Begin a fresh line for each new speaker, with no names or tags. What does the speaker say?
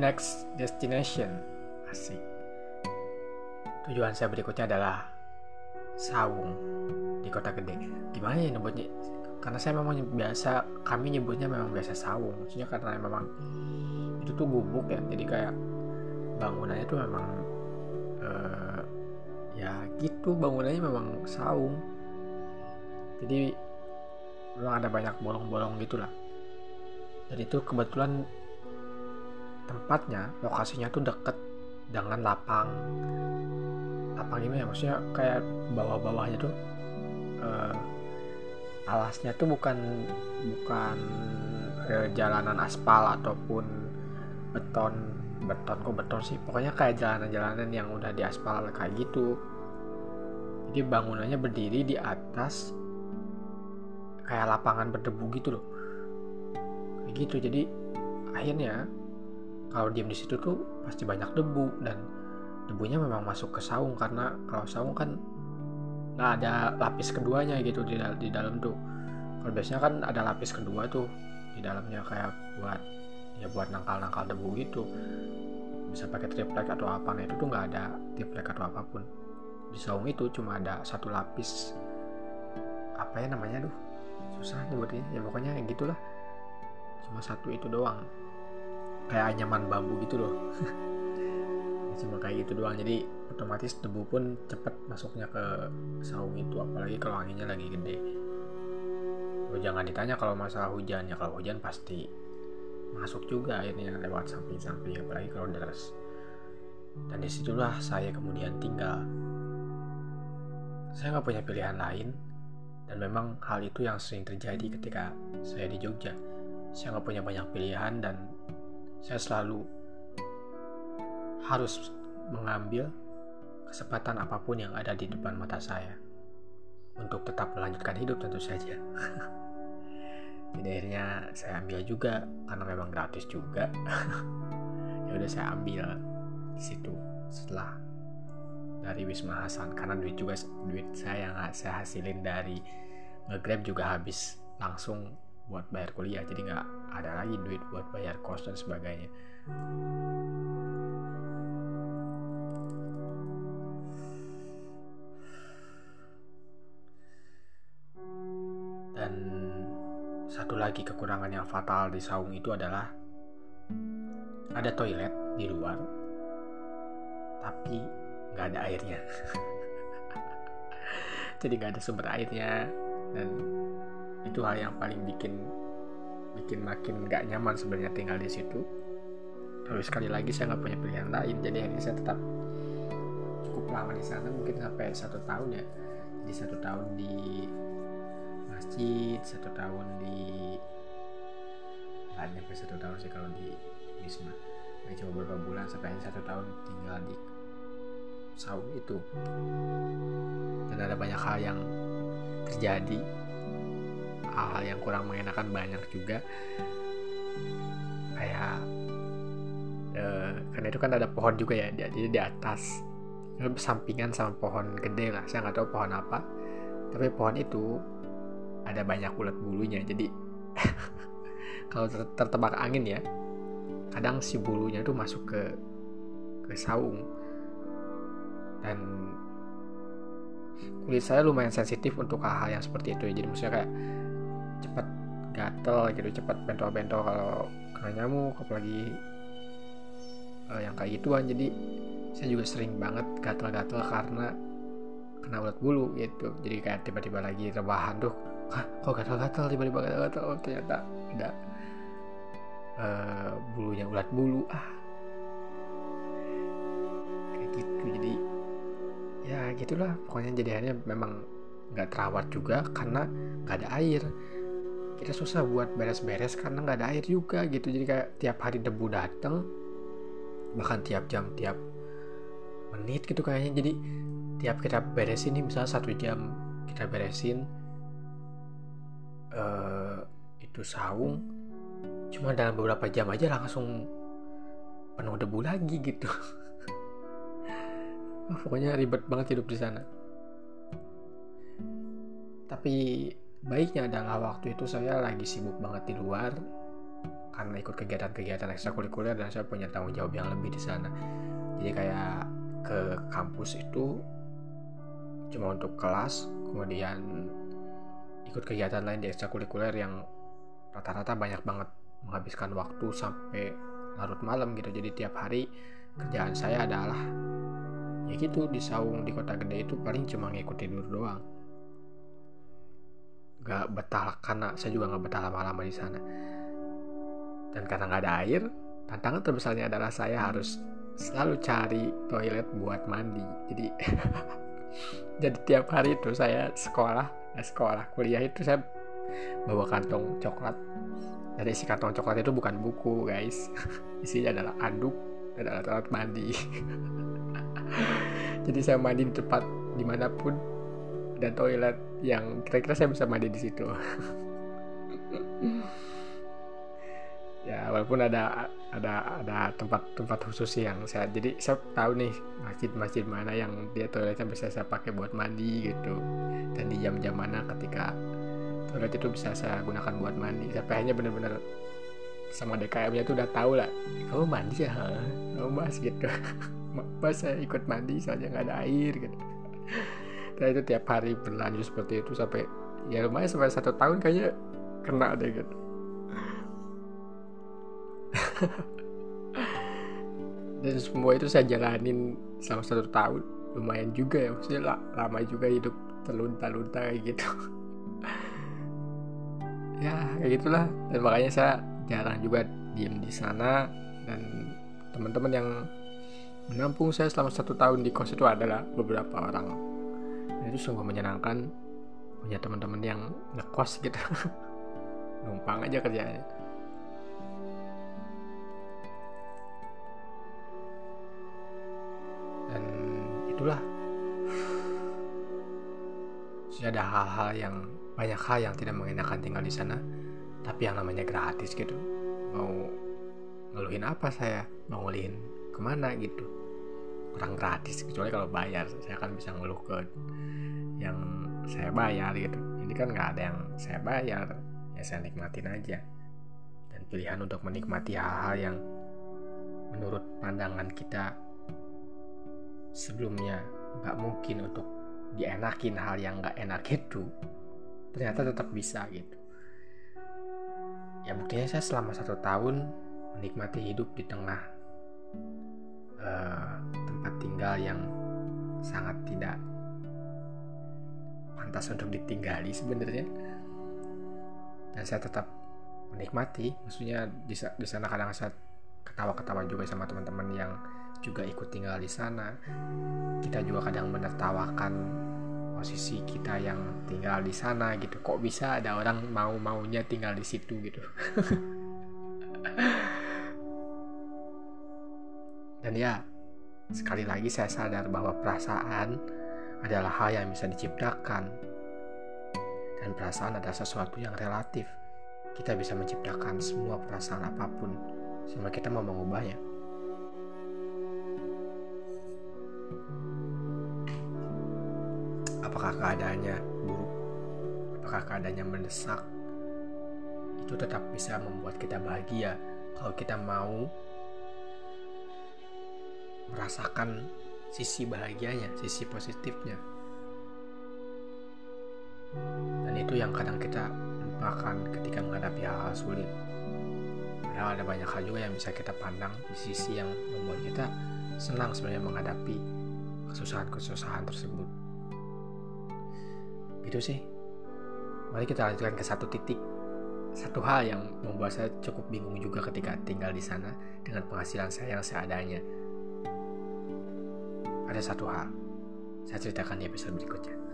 next destination. Asik. Tujuan saya berikutnya adalah Sawung di kota gede. Gimana ya nyebutnya? Karena saya memang biasa kami nyebutnya memang biasa Sawung. Maksudnya karena memang itu tuh gubuk ya. Jadi kayak bangunannya tuh memang uh, ya gitu bangunannya memang saung jadi memang ada banyak bolong-bolong gitulah. Dan itu kebetulan tempatnya lokasinya tuh deket dengan lapang. Lapang gimana ya maksudnya kayak bawah-bawahnya tuh uh, alasnya tuh bukan bukan uh, jalanan aspal ataupun beton beton kok beton sih. Pokoknya kayak jalanan-jalanan yang udah diaspal kayak gitu. Jadi bangunannya berdiri di atas kayak lapangan berdebu gitu loh. Kayak gitu. Jadi akhirnya kalau diem di situ tuh pasti banyak debu dan debunya memang masuk ke saung karena kalau saung kan nggak ada lapis keduanya gitu di, di dalam tuh. Kalau biasanya kan ada lapis kedua tuh di dalamnya kayak buat ya buat nangkal-nangkal debu gitu. Bisa pakai triplek atau apa nah itu tuh nggak ada triplek atau apa pun. Di saung itu cuma ada satu lapis apa ya namanya tuh? Susah nyebutnya ya pokoknya gitulah. Cuma satu itu doang kayak anyaman bambu gitu loh. Cuma kayak gitu doang. Jadi otomatis debu pun cepet masuknya ke saung itu apalagi kalau anginnya lagi gede. Oh, jangan ditanya kalau masalah hujan. Ya kalau hujan pasti masuk juga airnya lewat samping-samping apalagi kalau deras. Dan di situlah saya kemudian tinggal. Saya nggak punya pilihan lain dan memang hal itu yang sering terjadi ketika saya di Jogja. Saya nggak punya banyak pilihan dan saya selalu harus mengambil kesempatan apa pun yang ada di depan mata saya untuk tetap melanjutkan hidup tentu saja. Jadi akhirnya saya ambil juga karena memang gratis juga. Ya udah saya ambil di situ. Setelah dari Wisma Hasan karena duit juga duit saya nggak saya hasilin dari ngegrab juga habis langsung buat bayar kuliah jadi nggak ada lagi duit buat bayar kos dan sebagainya. Dan satu lagi kekurangan yang fatal di saung itu adalah ada toilet di luar tapi nggak ada airnya. Jadi nggak ada sumber airnya dan itu hal yang paling bikin bikin makin nggak nyaman sebenarnya tinggal di situ. Terus sekali lagi saya nggak punya pilihan lain. Jadi akhirnya saya tetap cukup lama di sana mungkin sampai satu tahun ya. Jadi satu tahun di masjid satu tahun di nggak nyampe satu tahun sih kalau di wisma. Nah, cuma beberapa bulan sampai satu tahun tinggal di saung itu. Dan ada banyak hal yang terjadi hal-hal yang kurang mengenakan banyak juga. Kayak eh, karena itu kan ada pohon juga ya jadi di atas sampingan sama pohon gede lah saya nggak tahu pohon apa. Tapi pohon itu ada banyak ulat bulunya jadi kalau ter tertebak angin ya kadang si bulunya tuh masuk ke ke saung. Dan kulit saya lumayan sensitif untuk hal-hal yang seperti itu ya jadi maksudnya kayak gatel gitu cepat bentol-bentol kalau kena nyamuk apalagi uh, yang kayak gituan. Jadi saya juga sering banget gatel-gatel karena kena ulat bulu gitu. Jadi kayak tiba-tiba lagi rebahan tuh kok gatel-gatel? Tiba-tiba gatel-gatel. Oh ternyata ada uh, bulunya ulat bulu. Ah. Kayak gitu. Jadi ya gitulah. Pokoknya jadinya memang nggak terawat juga karena nggak ada air kita susah buat beres-beres karena nggak ada air juga gitu. Jadi kayak tiap hari debu datang bahkan tiap jam tiap menit gitu kayaknya. Jadi tiap kita beresin nih misalnya satu jam kita beresin uh, itu saung cuma dalam beberapa jam aja langsung penuh debu lagi gitu. Pokoknya ribet banget hidup di sana. Tapi baiknya adalah waktu itu saya lagi sibuk banget di luar karena ikut kegiatan-kegiatan ekstrakurikuler dan saya punya tanggung jawab yang lebih di sana. Jadi kayak ke kampus itu cuma untuk kelas kemudian ikut kegiatan lain di ekstrakurikuler yang rata-rata banyak banget menghabiskan waktu sampai larut malam gitu. Jadi tiap hari kerjaan saya adalah ya gitu di saung di kota gede itu paling cuma ngikut tidur doang gak betah karena saya juga gak betah lama-lama di sana. Dan karena nggak ada air tantangan terbesarnya adalah saya harus selalu cari toilet buat mandi. Jadi jadi tiap hari itu saya sekolah eh, sekolah kuliah itu saya bawa kantong coklat. Dari isi kantong coklat itu bukan buku guys. Isinya adalah anduk dan alat-alat mandi. Jadi saya mandi di tempat di mana pun dan toilet yang kira-kira saya bisa mandi di situ. Ya walaupun ada ada ada tempat-tempat khusus yang saya jadi saya tahu nih masjid-masjid mana yang dia toiletnya bisa saya pakai buat mandi gitu. Dan di jam-jam mana ketika toilet itu bisa saya gunakan buat mandi. Sampai hanya benar-benar sama DKM-nya tuh udah tahu lah kamu mandi ya? Kamu mas? gitu. Mas saya ikut mandi soalnya nggak ada air gitu dan itu tiap hari berlanjut seperti itu sampai ya lumayan sampai satu tahun kayaknya kena deh gitu. Dan semua itu saya jalanin selama satu tahun. Lumayan juga ya maksudnya lama juga hidup terlunta-lunta kayak gitu. Ya kayak gitulah. Dan makanya saya jarang juga diem di sana. Dan teman-teman yang menampung saya selama satu tahun di kos itu adalah beberapa orang itu sungguh menyenangkan punya teman-teman yang ngekos gitu. Numpang aja kerjanya dan itulah. Sudah ada hal-hal yang banyak hal yang tidak mengenakan tinggal di sana tapi yang namanya gratis gitu. Mau ngeluhin apa saya? Mau ngeluhin ke mana gitu kurang gratis kecuali kalau bayar. Saya kan bisa ngeluh ke yang saya bayar gitu. Ini kan nggak ada yang saya bayar ya saya nikmatin aja. Dan pilihan untuk menikmati hal-hal yang menurut pandangan kita sebelumnya nggak mungkin untuk dienakin hal yang nggak enak itu ternyata tetap bisa gitu. Ya buktinya saya selama satu tahun menikmati hidup di tengah uh, tinggal yang sangat tidak pantas untuk ditinggali sebenarnya. Dan saya tetap menikmati maksudnya di, di sana kadang saya ketawa-ketawa juga sama teman-teman yang juga ikut tinggal di sana. Kita juga kadang menertawakan posisi kita yang tinggal di sana gitu. Kok bisa ada orang mau maunya tinggal di situ gitu? Dan ya Sekali lagi saya sadar bahwa perasaan adalah hal yang bisa diciptakan. Dan perasaan adalah sesuatu yang relatif. Kita bisa menciptakan semua perasaan apa pun selama kita mau mengubahnya. Apakah keadaannya buruk? Apakah keadaannya mendesak? Itu tetap bisa membuat kita bahagia kalau kita mau merasakan sisi bahagianya, sisi positifnya. Dan itu yang kadang kita lupakan ketika menghadapi hal-hal sulit. Padahal ada banyak hal juga yang bisa kita pandang di sisi yang membuat kita senang sebenarnya menghadapi kesusahan-kesusahan tersebut. Gitu sih. Mari kita lanjutkan ke satu titik satu hal yang membuat saya cukup bingung juga ketika tinggal di sana dengan penghasilan saya yang seadanya ada satu hal. Saya ceritakan di episode berikutnya